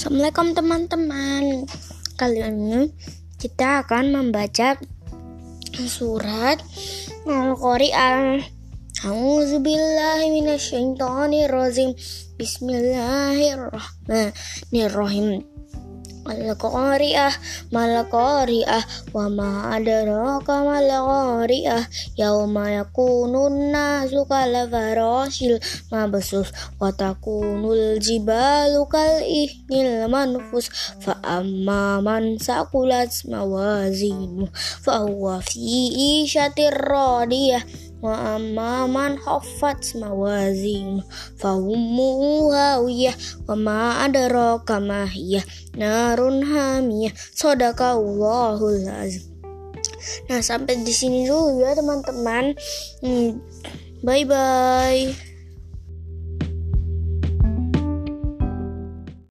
Assalamualaikum teman-teman. Kali ini kita akan membaca surat Al-Qari'ah A'udzubillahiminasyaitonirrozim Bismillahirrahmanirrahim Al-Qari'ah Mal-Qari'ah Wa ma adraka mal-Qari'ah Yawma yakunun nasu kalafarashil mabsus Wa takunul jibalu kal ihnil manfus Fa amma man sakulat mawazinu Fa huwa fi isyatir radiyah fa ummuhu hawiyah wa ma adraka ma hiya narun hamiyah sadaqallahul azim Nah, sampai di sini dulu ya teman-teman. Hmm, bye bye.